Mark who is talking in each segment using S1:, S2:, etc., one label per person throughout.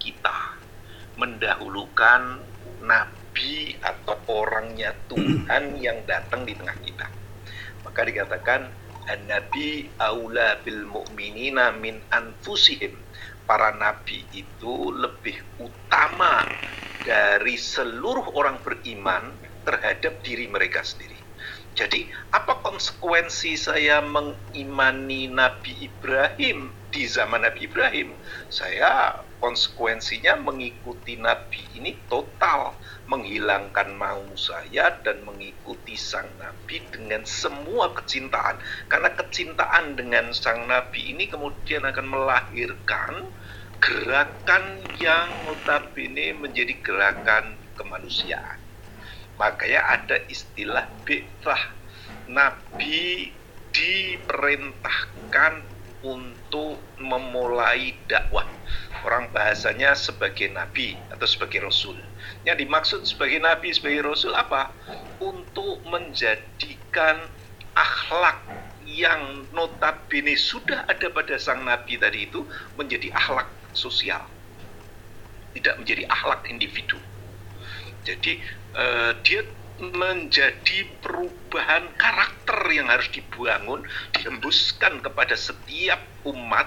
S1: kita mendahulukan nabi atau orangnya Tuhan yang datang di tengah kita. Maka dikatakan an-nabi aula bil mu'minina min anfusihim. Para nabi itu lebih utama dari seluruh orang beriman terhadap diri mereka sendiri. Jadi, apa konsekuensi saya mengimani Nabi Ibrahim di zaman Nabi Ibrahim? Saya konsekuensinya mengikuti Nabi ini total, menghilangkan mau saya dan mengikuti sang Nabi dengan semua kecintaan. Karena kecintaan dengan sang Nabi ini kemudian akan melahirkan gerakan yang notabene menjadi gerakan kemanusiaan Makanya ada istilah bi'tah. Nabi diperintahkan untuk memulai dakwah. Orang bahasanya sebagai nabi atau sebagai rasul. Yang dimaksud sebagai nabi, sebagai rasul apa? Untuk menjadikan akhlak yang notabene sudah ada pada sang nabi tadi itu menjadi akhlak sosial. Tidak menjadi akhlak individu. Jadi uh, dia menjadi perubahan karakter yang harus dibangun, dihembuskan kepada setiap umat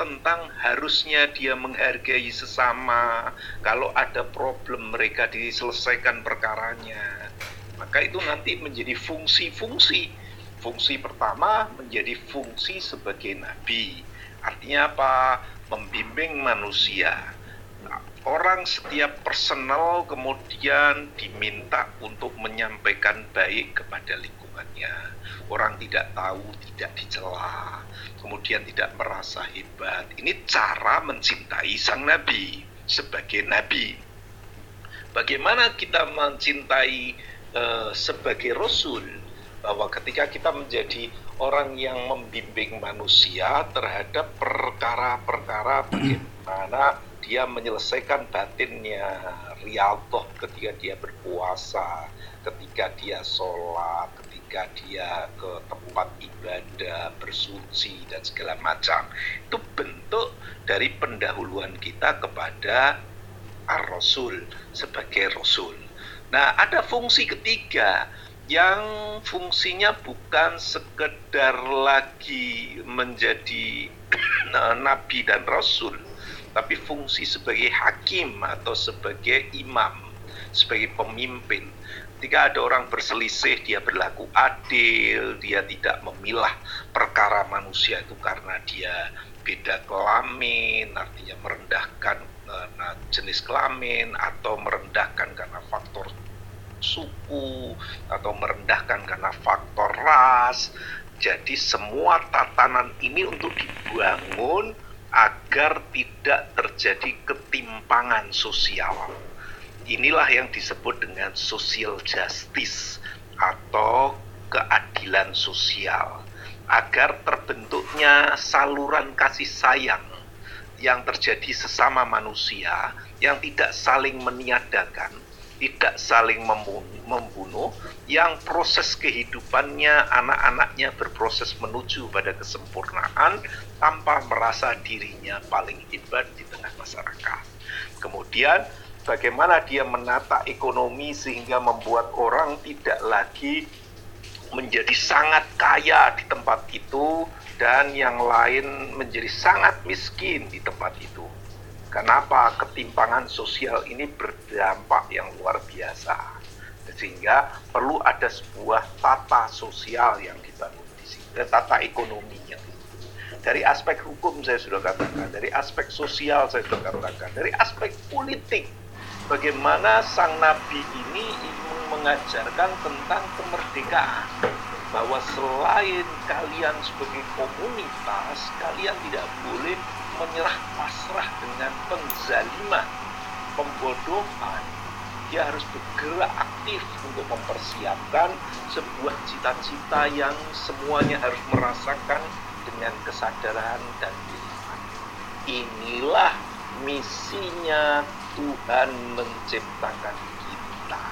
S1: tentang harusnya dia menghargai sesama. Kalau ada problem mereka diselesaikan perkaranya. Maka itu nanti menjadi fungsi-fungsi. Fungsi pertama menjadi fungsi sebagai nabi. Artinya apa? Membimbing manusia orang setiap personal kemudian diminta untuk menyampaikan baik kepada lingkungannya. Orang tidak tahu, tidak dicela, kemudian tidak merasa hebat. Ini cara mencintai sang nabi sebagai nabi. Bagaimana kita mencintai uh, sebagai rasul? Bahwa ketika kita menjadi orang yang membimbing manusia terhadap perkara-perkara bagaimana dia menyelesaikan batinnya riyadhah ketika dia berpuasa, ketika dia sholat, ketika dia ke tempat ibadah, bersuci dan segala macam. Itu bentuk dari pendahuluan kita kepada ar-rasul sebagai rasul. Nah, ada fungsi ketiga yang fungsinya bukan sekedar lagi menjadi nabi dan rasul, tapi fungsi sebagai hakim atau sebagai imam, sebagai pemimpin. Ketika ada orang berselisih, dia berlaku adil, dia tidak memilah perkara manusia itu karena dia beda kelamin, artinya merendahkan uh, jenis kelamin atau merendahkan karena faktor suku atau merendahkan karena faktor ras. Jadi semua tatanan ini untuk dibangun agar tidak terjadi ketimpangan sosial. Inilah yang disebut dengan social justice atau keadilan sosial agar terbentuknya saluran kasih sayang yang terjadi sesama manusia yang tidak saling meniadakan, tidak saling membunuh, yang proses kehidupannya anak-anaknya berproses menuju pada kesempurnaan tanpa merasa dirinya paling hebat di tengah masyarakat. Kemudian bagaimana dia menata ekonomi sehingga membuat orang tidak lagi menjadi sangat kaya di tempat itu dan yang lain menjadi sangat miskin di tempat itu. Kenapa ketimpangan sosial ini berdampak yang luar biasa? Sehingga perlu ada sebuah tata sosial yang dibangun di sini, tata ekonomi dari aspek hukum saya sudah katakan, dari aspek sosial saya sudah katakan, dari aspek politik. Bagaimana sang nabi ini mengajarkan tentang kemerdekaan bahwa selain kalian sebagai komunitas, kalian tidak boleh menyerah pasrah dengan penzaliman, pembodohan. Dia harus bergerak aktif untuk mempersiapkan sebuah cita-cita yang semuanya harus merasakan dengan kesadaran dan iman. Inilah misinya Tuhan menciptakan kita.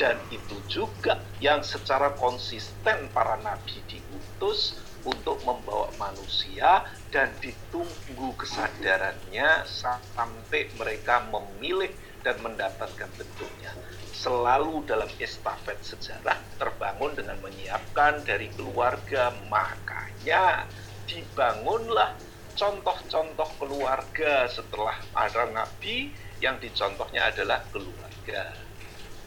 S1: Dan itu juga yang secara konsisten para nabi diutus untuk membawa manusia dan ditunggu kesadarannya sampai mereka memilih dan mendapatkan bentuknya. Selalu dalam estafet sejarah terbangun dengan menyiapkan dari keluarga, makanya dibangunlah contoh-contoh keluarga setelah ada nabi yang dicontohnya adalah keluarga.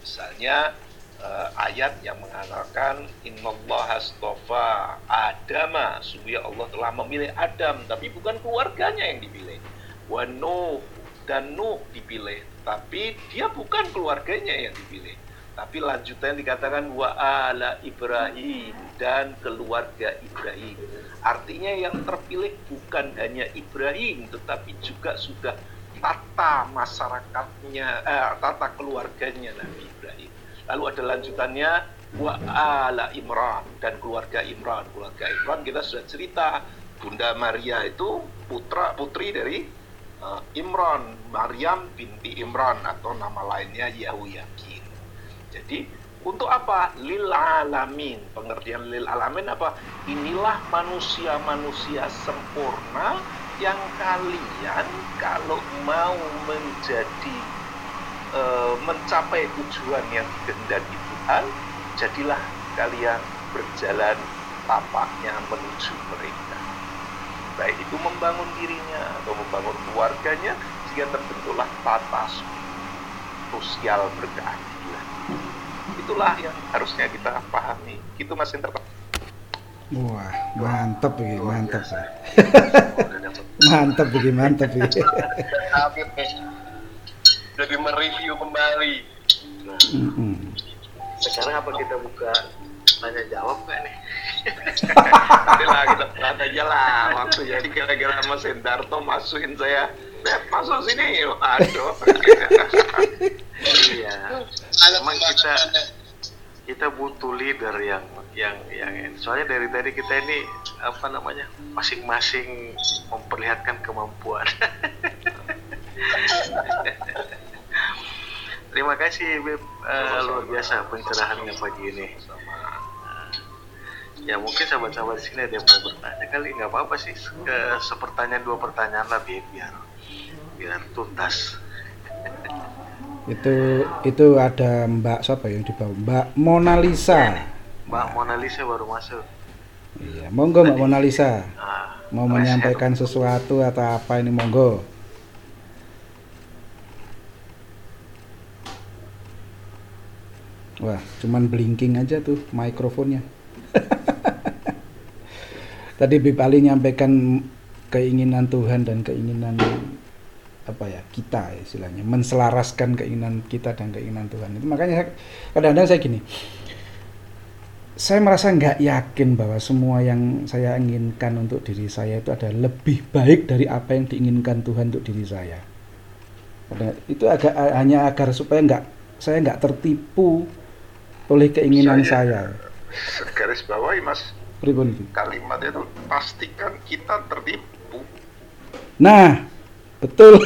S1: Misalnya uh, ayat yang mengatakan innallaha astofa adama. Sungguh Allah telah memilih Adam tapi bukan keluarganya yang dipilih. Wa Nuh dan Nuh dipilih tapi dia bukan keluarganya yang dipilih. Tapi lanjutannya dikatakan wa ala Ibrahim dan keluarga Ibrahim. Artinya yang terpilih bukan hanya Ibrahim tetapi juga sudah tata masyarakatnya eh, tata keluarganya Nabi Ibrahim Lalu ada lanjutannya wa ala Imran dan keluarga Imran. Keluarga Imran kita sudah cerita Bunda Maria itu putra putri dari uh, Imran, Maryam binti Imran atau nama lainnya Yahuyakin. Jadi untuk apa? Lil alamin. Pengertian lil alamin apa? Inilah manusia-manusia sempurna yang kalian kalau mau menjadi e, mencapai tujuan yang dikehendaki Tuhan, jadilah kalian berjalan tapaknya menuju mereka. Baik itu membangun dirinya atau membangun keluarganya, sehingga terbentuklah tata sosial berkeadilan. Itulah yang harusnya kita pahami. Itu Mas Inter.
S2: Wah, mantap begini, mantap. Mantap begini, mantap begini
S3: jadi mereview kembali.
S1: Nah, mm-hmm. sekarang apa kita buka tanya jawab nggak nih? Lah kita pelan aja lah. Waktu jadi kira-kira Mas Endarto masukin saya. Beb, masuk sini. Aduh iya. Emang kita kita butuh leader yang yang yang soalnya dari tadi kita ini apa namanya masing-masing memperlihatkan kemampuan. Terima kasih Beb. Uh, luar biasa pencerahannya pagi ini. Uh, ya mungkin sahabat-sahabat sini ada yang mau bertanya kali. Nggak apa-apa sih ke sepertanyaan dua pertanyaan lah Beb biar biar tuntas.
S2: itu itu ada Mbak siapa yang di bawah Mbak Mona Lisa.
S3: Mbak Mona Lisa baru masuk.
S2: Iya, monggo Mbak Mona Lisa. Ah, mau menyampaikan sesuatu atau apa ini monggo. Wah, cuman blinking aja tuh mikrofonnya. Tadi Bib Ali nyampaikan keinginan Tuhan dan keinginan apa ya kita istilahnya menselaraskan keinginan kita dan keinginan Tuhan itu makanya kadang-kadang saya gini saya merasa nggak yakin bahwa semua yang saya inginkan untuk diri saya itu ada lebih baik dari apa yang diinginkan Tuhan untuk diri saya. itu agak hanya agar supaya nggak saya nggak tertipu oleh keinginan saya.
S1: saya. Garis bawahi Mas. Pribun. Kalimat itu pastikan kita tertipu.
S2: Nah, betul.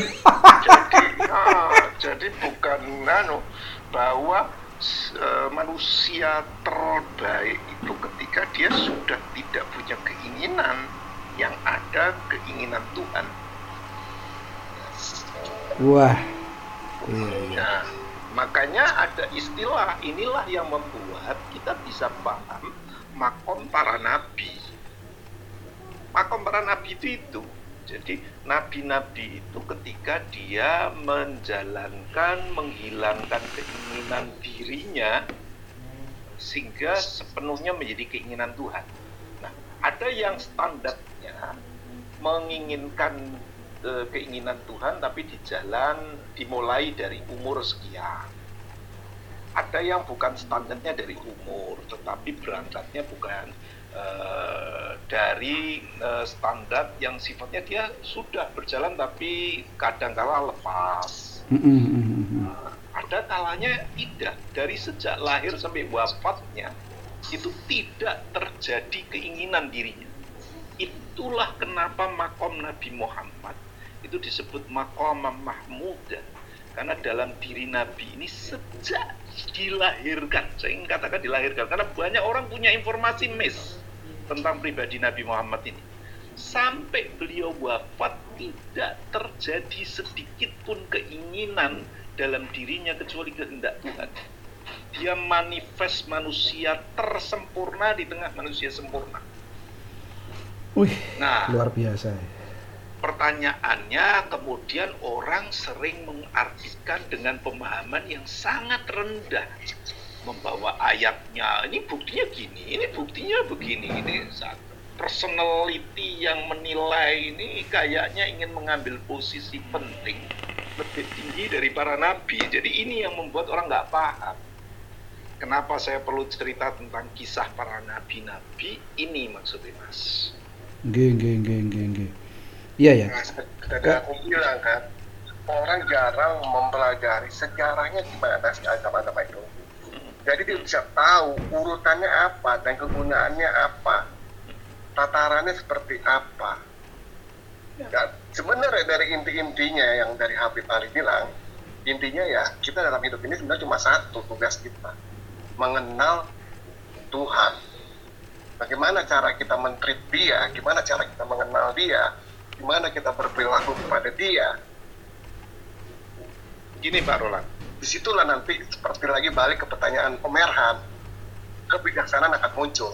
S1: jadi, nah, jadi bukan nano bahwa uh, manusia terbaik itu ketika dia sudah tidak punya keinginan yang ada keinginan Tuhan.
S2: Wah.
S1: Iya, iya. Nah, Makanya ada istilah inilah yang membuat kita bisa paham makom para nabi. Makom para nabi itu itu. Jadi nabi-nabi itu ketika dia menjalankan, menghilangkan keinginan dirinya sehingga sepenuhnya menjadi keinginan Tuhan. Nah, ada yang standarnya menginginkan e, keinginan Tuhan tapi di jalan dimulai dari umur sekian. Ada yang bukan standarnya dari umur, tetapi berangkatnya bukan e, dari e, standar yang sifatnya dia sudah berjalan tapi kadang-kala lepas. Nah, ada kalanya tidak dari sejak lahir sampai wafatnya itu tidak terjadi keinginan dirinya. Itulah kenapa makom Nabi Muhammad itu disebut makom mahmuda karena dalam diri Nabi ini sejak dilahirkan saya ingin katakan dilahirkan karena banyak orang punya informasi miss tentang pribadi Nabi Muhammad ini sampai beliau wafat tidak terjadi sedikit pun keinginan dalam dirinya kecuali kehendak Tuhan. Dia manifest manusia tersempurna di tengah manusia sempurna.
S2: Wih,
S1: Nah,
S2: luar biasa. ya.
S1: pertanyaannya kemudian orang sering mengartikan dengan pemahaman yang sangat rendah membawa ayatnya ini buktinya gini ini buktinya begini ini saat personality yang menilai ini kayaknya ingin mengambil posisi penting lebih tinggi dari para nabi jadi ini yang membuat orang nggak paham kenapa saya perlu cerita tentang kisah para nabi-nabi ini maksudnya mas
S2: Nggih, nggih, nggih, nggih, nggih. Iya ya.
S3: Tadi aku bilang kan, orang jarang mempelajari sejarahnya gimana sih agama-agama itu. Jadi dia bisa tahu urutannya apa dan kegunaannya apa, tatarannya seperti apa. Dan sebenarnya dari inti-intinya yang dari Habib Ali bilang, intinya ya kita dalam hidup ini sebenarnya cuma satu tugas kita, mengenal Tuhan. Bagaimana cara kita mentreat dia, gimana cara kita mengenal dia, gimana kita berperilaku kepada dia.
S1: gini Pak Roland
S3: Di situlah nanti seperti lagi balik ke pertanyaan pemerhan, kebijaksanaan akan muncul.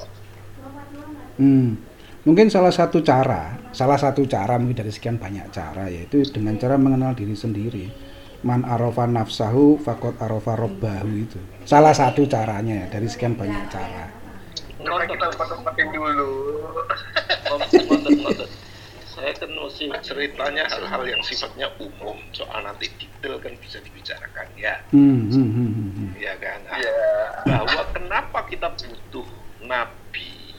S2: Hmm. Mungkin salah satu cara, salah satu cara mungkin dari sekian banyak cara yaitu dengan cara mengenal diri sendiri. Man arofa nafsahu fakot arofa robbahu itu. Salah satu caranya ya dari sekian banyak cara.
S3: Kita dulu.
S4: Saya kan mesti
S1: ceritanya hal-hal yang sifatnya umum. Soal nanti detail kan bisa dibicarakan ya.
S2: Hmm, hmm, hmm, hmm, hmm.
S1: ya kan?
S3: Ya,
S1: bahwa kenapa kita butuh nabi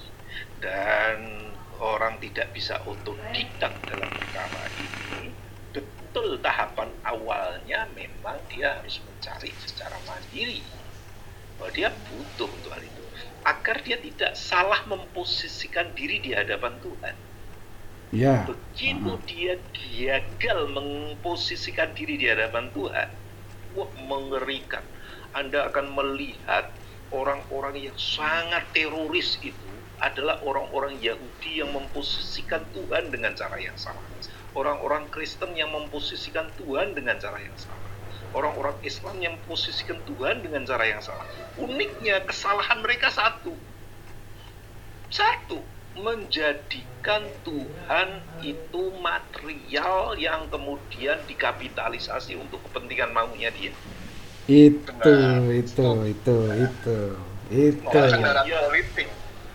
S1: dan orang tidak bisa otodidak dalam perkara ini betul tahapan awalnya memang dia harus mencari secara mandiri. Bahwa dia butuh untuk hal itu. Agar dia tidak salah memposisikan diri di hadapan Tuhan
S2: Ya.
S1: begitu dia gagal memposisikan diri di hadapan Tuhan, wah mengerikan. Anda akan melihat orang-orang yang sangat teroris itu adalah orang-orang Yahudi yang memposisikan Tuhan dengan cara yang salah. Orang-orang Kristen yang memposisikan Tuhan dengan cara yang salah. Orang-orang Islam yang memposisikan Tuhan dengan cara yang salah. Uniknya kesalahan mereka satu. Satu, menjadikan Tuhan itu material yang kemudian dikapitalisasi untuk kepentingan maunya dia.
S2: Itu,
S3: Benar.
S2: itu, itu, itu, itu.
S3: oh, kendaraan
S1: Iya.
S3: politik.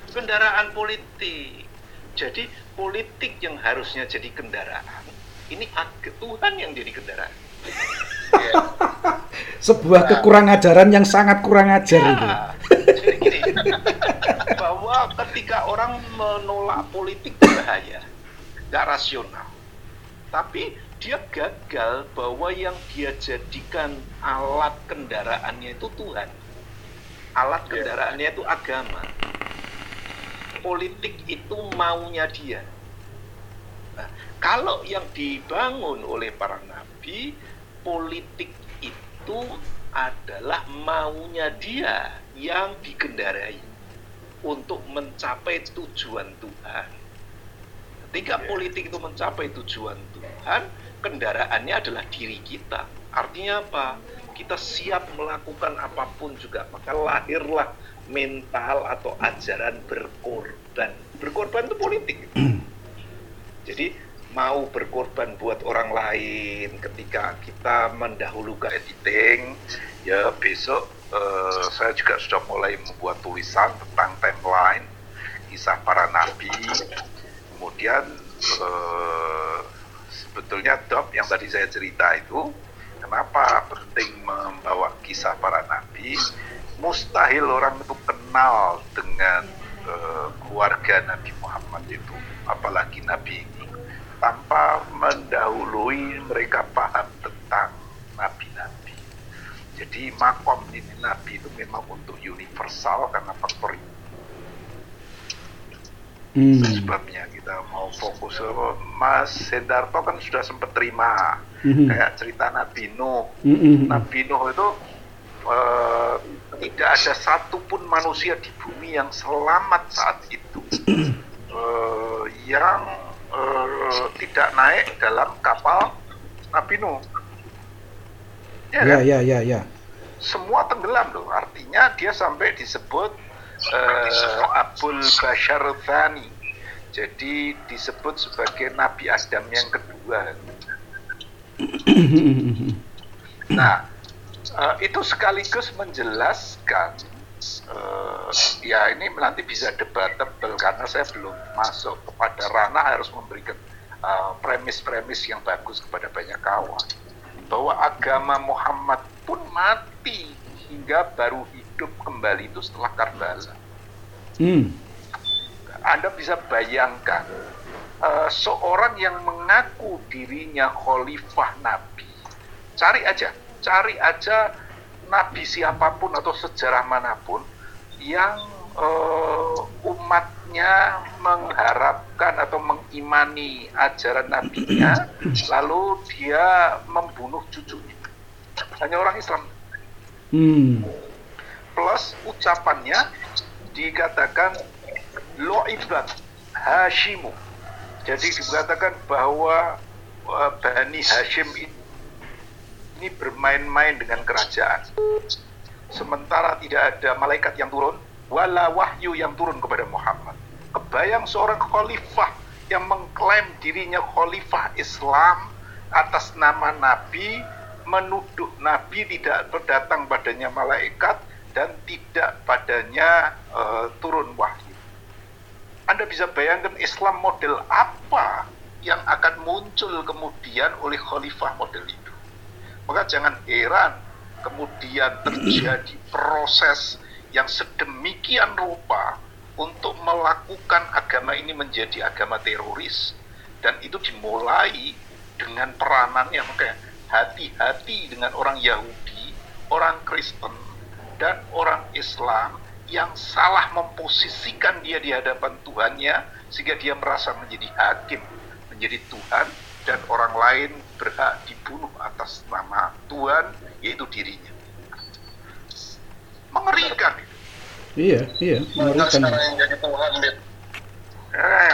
S1: Kendaraan politik. Jadi politik yang harusnya jadi kendaraan, ini Tuhan yang jadi kendaraan.
S3: Ya.
S2: Sebuah kekurang ajaran yang sangat kurang ajar itu.
S1: Ya, gini, bahwa ketika orang menolak politik berbahaya, nggak rasional. Tapi dia gagal bahwa yang dia jadikan alat kendaraannya itu Tuhan. Alat
S3: Ya.
S1: kendaraannya itu agama. Politik itu maunya dia. Nah, kalau yang dibangun oleh para nabi, politik itu adalah maunya dia yang dikendarai untuk mencapai tujuan Tuhan. Ketika
S3: Ya.
S1: politik itu mencapai tujuan Tuhan, kendaraannya adalah diri kita. Artinya apa? Kita siap melakukan apa pun juga, maka lahirlah mental atau ajaran berkorban. Berkorban itu politik. Jadi mau berkorban buat orang lain ketika kita mendahulukan editing ya besok eh, saya juga sudah mulai membuat tulisan tentang timeline kisah para nabi kemudian eh, sebetulnya dok yang tadi saya cerita itu kenapa penting membawa kisah para nabi mustahil orang itu kenal dengan eh, keluarga Nabi Muhammad itu apalagi Nabi ini tanpa mendahului mereka paham. Jadi makom ini nabi itu memang untuk universal karena faktor
S2: Hmm.
S1: sebabnya kita mau fokus ke Mas Hendarto kan sudah sempat terima
S2: Mhm.
S1: kayak cerita Nabi Nuh.
S2: Mm-mm.
S1: Nabi Nuh itu eh, tidak ada satupun manusia di bumi yang selamat saat itu Eh, yang eh, tidak naik dalam kapal Nabi Nuh. Ya,
S2: Ya
S1: kan?
S2: ya ya ya.
S1: semua tenggelam loh. Artinya dia sampai disebut eh, Abul Bashar Thani. Jadi disebut sebagai Nabi Adam yang kedua. Nah, eh, itu sekaligus menjelaskan eh, ya ini nanti bisa debatable karena saya belum masuk kepada ranah harus memberikan premis-premis yang bagus kepada banyak kawan bahwa agama Muhammad pun mati hingga baru hidup kembali itu setelah Karbala.
S2: Hmm.
S1: Anda bisa bayangkan eh, seorang yang mengaku dirinya khalifah Nabi. Cari aja, cari aja Nabi siapa pun atau sejarah mana pun yang eh, umatnya mengharapkan atau mengimani ajaran nabinya, lalu dia membunuh cucunya. Hanya orang Islam
S2: Hmm.
S1: plus ucapannya dikatakan lo'ibat Hashimu. Jadi dikatakan bahwa uh, Bani Hashim ini bermain-main dengan kerajaan. Sementara tidak ada malaikat yang turun, wala wahyu yang turun kepada Muhammad. Kebayang seorang khalifah yang mengklaim dirinya khalifah Islam atas nama Nabi, menuduh Nabi tidak berdatang padanya malaikat dan tidak padanya eh, turun wahyu. Anda bisa bayangkan Islam model apa yang akan muncul kemudian oleh khalifah model itu. Maka jangan heran kemudian terjadi proses yang sedemikian rupa untuk melakukan agama ini menjadi agama teroris dan itu dimulai dengan peranannya makanya hati-hati dengan orang Yahudi, orang Kristen dan orang Islam yang salah memposisikan dia di hadapan Tuhannya sehingga dia merasa menjadi hakim, menjadi Tuhan dan orang lain berhak dibunuh atas nama Tuhan yaitu dirinya. Mengerikan.
S2: Iya, iya, mengerikan.
S3: sekarang yang jadi Tuhan, Bit?
S1: Eh,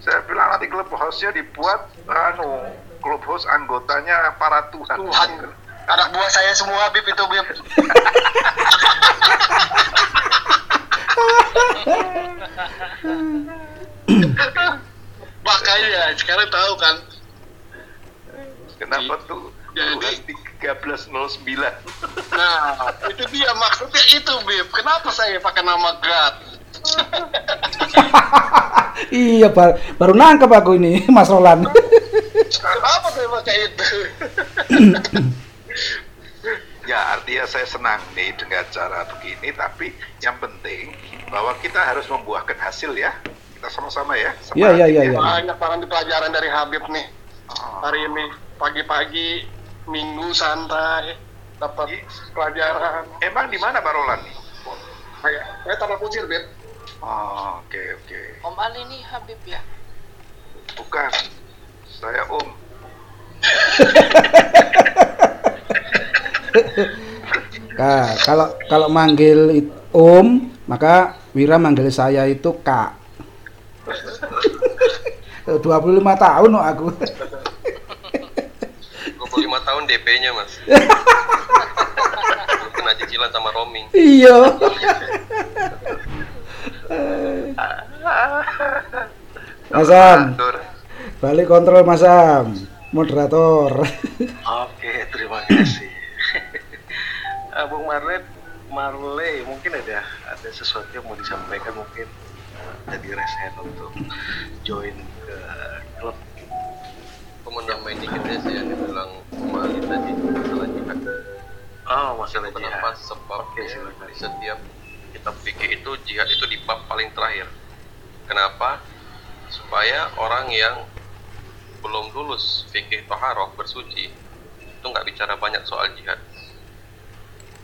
S1: saya bilang nanti clubhouse-nya dibuat anu clubhouse anggotanya para Tuhan.
S3: Tuhan. Anak buah saya semua, Bib, itu, Bib. Makanya sekarang tahu kan
S1: Kenapa tuh
S3: Jadi-
S1: Tuhan 1309?
S3: Nah, itu dia maksudnya itu, Bib. Kenapa saya pakai nama God?
S2: iya, bar- baru nangkep aku ini, Mas Roland.
S3: Kenapa saya pakai itu?
S1: Ya artinya saya senang nih dengan cara begini, tapi yang penting bahwa kita harus membuahkan hasil ya. Kita sama-sama ya.
S2: Iya, iya, iya, iya.
S1: ya.
S3: Banyak barang di pelajaran dari Habib nih.
S1: Oh.
S3: Hari ini pagi-pagi minggu santai dapat pelajaran.
S1: Emang di mana nih?
S3: Saya, saya tanah kusir, Bib.
S1: Oh, oke oke.
S5: Om Ali ini Habib ya?
S1: Bukan. Saya Om.
S2: Kak, kalau kalau manggil Om, maka Wira manggil saya itu Kak. 25 tahun no aku.
S6: 25 tahun DP-nya mas Kena cicilan sama roaming
S2: iya. Mas
S1: Atur.
S2: balik kontrol Mas Sam. Moderator.
S7: Oke, terima kasih. Eh, Bung Marle, Marle, mungkin ada ada sesuatu yang mau disampaikan mungkin jadi resen untuk join ke klub.
S6: Mau nambahin dikit ya sih yang dibilang Mali tadi masalah jihad
S7: Oh, masalah
S6: Kenapa
S7: jihad.
S6: sebab
S7: Oke, silakan.
S6: di setiap kitab fikih itu jihad itu di bab paling terakhir Kenapa? Supaya orang yang belum lulus fikih toharoh bersuci itu nggak bicara banyak soal jihad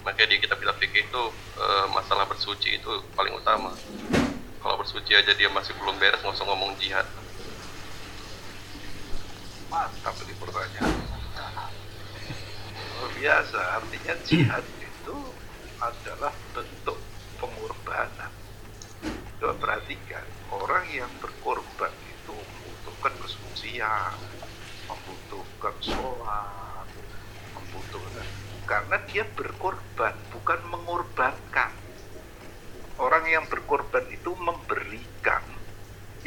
S6: makanya di kitab-kitab fikih itu eh, masalah bersuci itu paling utama kalau bersuci aja dia masih belum beres nggak usah ngomong jihad
S1: Mantap ini pertanyaan. Luar biasa. Artinya jihad itu adalah bentuk pengorbanan. Coba perhatikan, orang yang berkorban itu membutuhkan kesucian, membutuhkan sholat, membutuhkan karena dia berkorban, bukan mengorbankan. Orang yang berkorban itu memberikan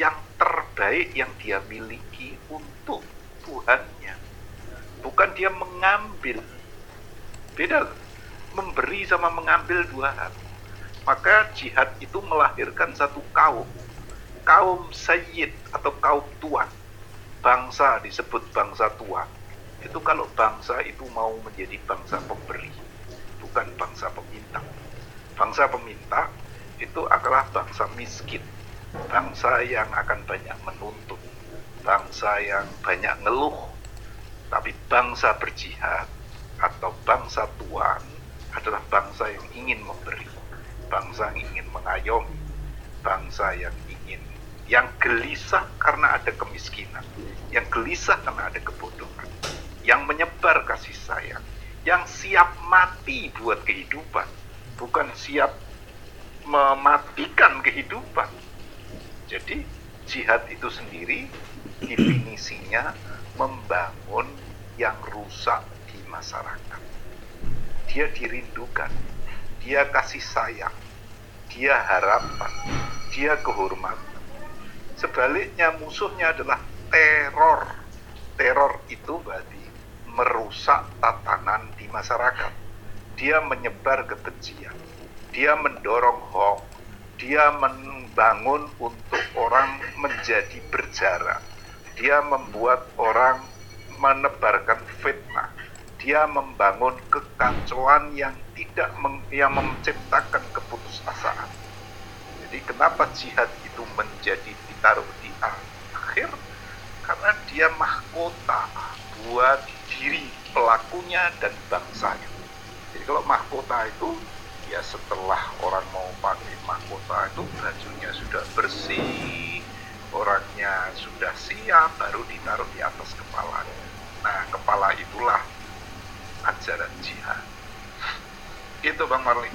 S1: yang terbaik yang dia miliki untuk Tuhannya. Bukan dia mengambil. Beda memberi sama mengambil dua hal. Maka jihad itu melahirkan satu kaum. Kaum sayyid atau kaum tuan. Bangsa disebut bangsa tuan. Itu kalau bangsa itu mau menjadi bangsa pemberi, bukan bangsa peminta. Bangsa peminta itu adalah bangsa miskin, bangsa yang akan banyak menuntut, bangsa yang banyak ngeluh. Bangsa berjihad atau bangsa tuan adalah bangsa yang ingin memberi, bangsa yang ingin mengayomi, bangsa yang ingin yang gelisah karena ada kemiskinan, yang gelisah karena ada kebodohan, yang menyebar kasih sayang, yang siap mati buat kehidupan, bukan siap mematikan kehidupan. Jadi jihad itu sendiri definisinya membangun yang rusak di masyarakat. Dia dirindukan, dia kasih sayang, dia harapan, dia kehormatan. Sebaliknya musuhnya adalah teror. Teror itu berarti merusak tatanan di masyarakat. Dia menyebar kebencian. Dia mendorong hoax. Dia membangun untuk orang menjadi berjarak. Dia membuat orang menebarkan fitnah. Dia membangun kekacauan yang tidak meng, yang menciptakan keputusasaan. Jadi kenapa jihad itu menjadi ditaruh di akhir? Karena dia mahkota buat diri pelakunya dan bangsanya. Jadi kalau mahkota itu ya setelah orang mau pakai mahkota itu bajunya sudah bersih, orangnya sudah siap, baru ditaruh di atas kepalanya. Nah, kepala itulah ajaran jihad. Itu Bang Marli.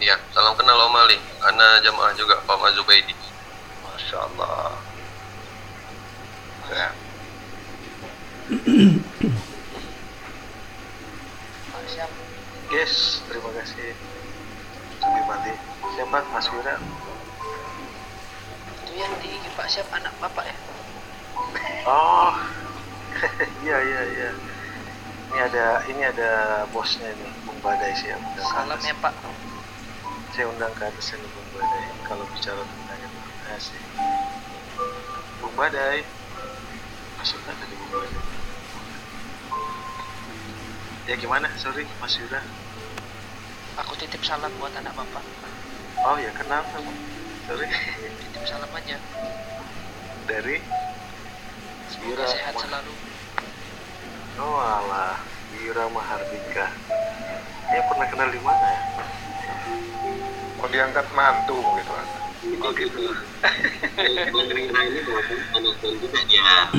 S6: Iya, salam kenal Om Ali. Ana jamaah juga Pak Mazubaidi.
S1: Masya Allah. Ya.
S7: Yes, terima kasih. Sudah mati. Siapa Mas Wira?
S5: Itu yang di Pak Siap anak bapak ya?
S7: Oh, Ini ada ini ada bosnya nih, Bung Badai siap. Undang
S5: Salam ya Pak.
S7: Saya undang ke atas ini Bung Badai. Kalau bicara tentang informasi. Bung Badai, masuk nggak tadi Bung Badai? Ya gimana? Sorry, Mas Yura.
S5: Aku titip salam buat anak bapak.
S7: Oh ya kenapa? Sorry.
S5: Titip salam aja.
S7: Dari
S5: Semoga sehat selalu.
S7: Oh alah, Wira Mahardika. Dia pernah kenal di mana ya?
S1: Mau diangkat mantu gitu kan.
S7: Oh gitu.
S4: Negeri ini juga dia.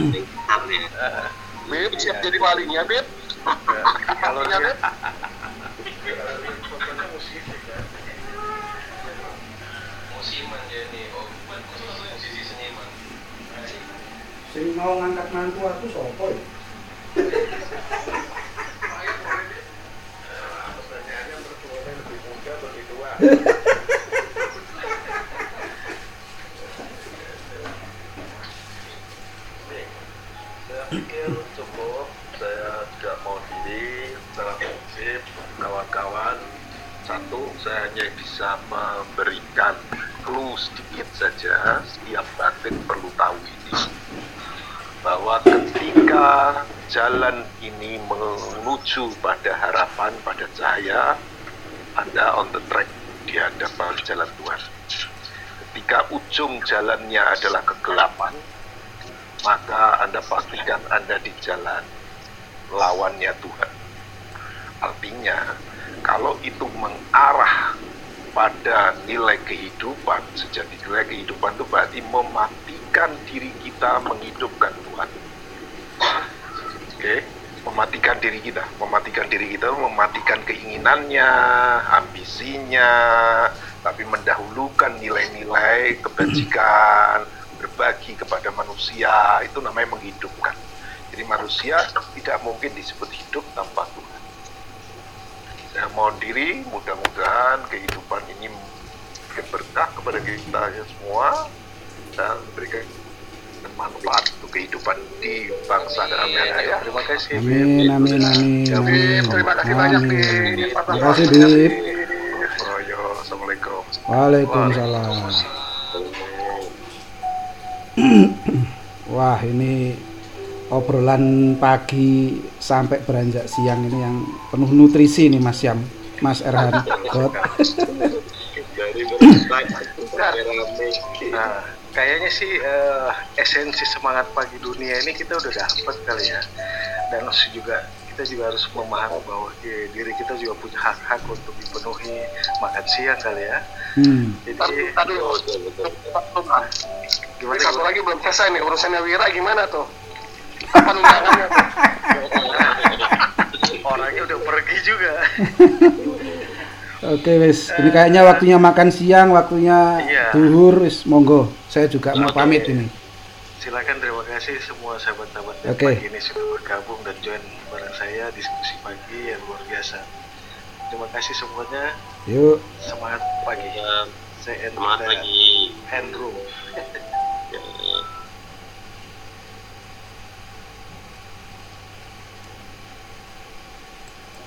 S3: Beb, siap jadi walinya, Beb.
S7: Kalau dia
S3: Beb.
S6: Musiman dia nih, Om. Musisi seniman.
S2: Sing mau ngangkat mantu aku sopo ya?
S8: Memberikan clue sedikit saja. Setiap batin perlu tahu ini bahwa ketika jalan ini menuju pada harapan, pada cahaya, Anda on the track di hadapan jalan Tuhan. Ketika ujung jalannya adalah kegelapan, maka Anda pastikan Anda di jalan lawannya Tuhan. Artinya, kalau itu mengarah pada nilai kehidupan, sejati nilai kehidupan itu berarti mematikan diri kita menghidupkan Tuhan. Oke, mematikan diri kita, mematikan diri kita, mematikan keinginannya, ambisi
S1: gizinya, tapi mendahulukan nilai-nilai kebajikan, berbagi kepada manusia, itu namanya menghidupkan. Jadi manusia tidak mungkin disebut hidup tanpa Tuhan. Saya mohon diri, mudah-mudahan kehidupan ini berkah kepada kita semua dan memberikan manfaat untuk kehidupan di bangsa dan negara ya.
S7: Terima kasih.
S2: Amin, amin, amin.
S3: Bib, terima kasih banyak
S2: Amin.
S3: Bib.
S2: Terima kasih.
S1: Royo, Assalamualaikum.
S2: Waalaikumsalam. Wah, ini obrolan pagi sampai beranjak siang ini yang penuh nutrisi nih Mas Yam, Mas Erhan.
S4: Dari
S7: kayaknya sih eh, esensi semangat pagi dunia ini kita udah dapet kali ya. Dan juga kita juga harus memahami bahwa eh, diri kita juga punya hak-hak untuk dipenuhi makan siang kali ya.
S2: Hmm.
S7: Jadi
S3: Tadi
S7: gimana?
S3: satu lagi belum selesai nih urusannya Wira gimana tuh? Kapan undangannya tuh?
S7: Orangnya udah pergi juga.
S2: Oke, wis. Ini kayaknya waktunya makan siang, waktunya
S7: Iya.
S2: duhur, wis monggo. Saya juga mau pamit ini.
S7: Silakan terima kasih semua sahabat-sahabat yang
S2: Oke.
S7: pagi ini sudah bergabung dan join bareng saya diskusi pagi yang luar biasa. Terima kasih semuanya.
S2: Yuk.
S7: Semangat pagi.
S4: Ya,
S7: Saya
S4: semangat lagi
S7: Andrew.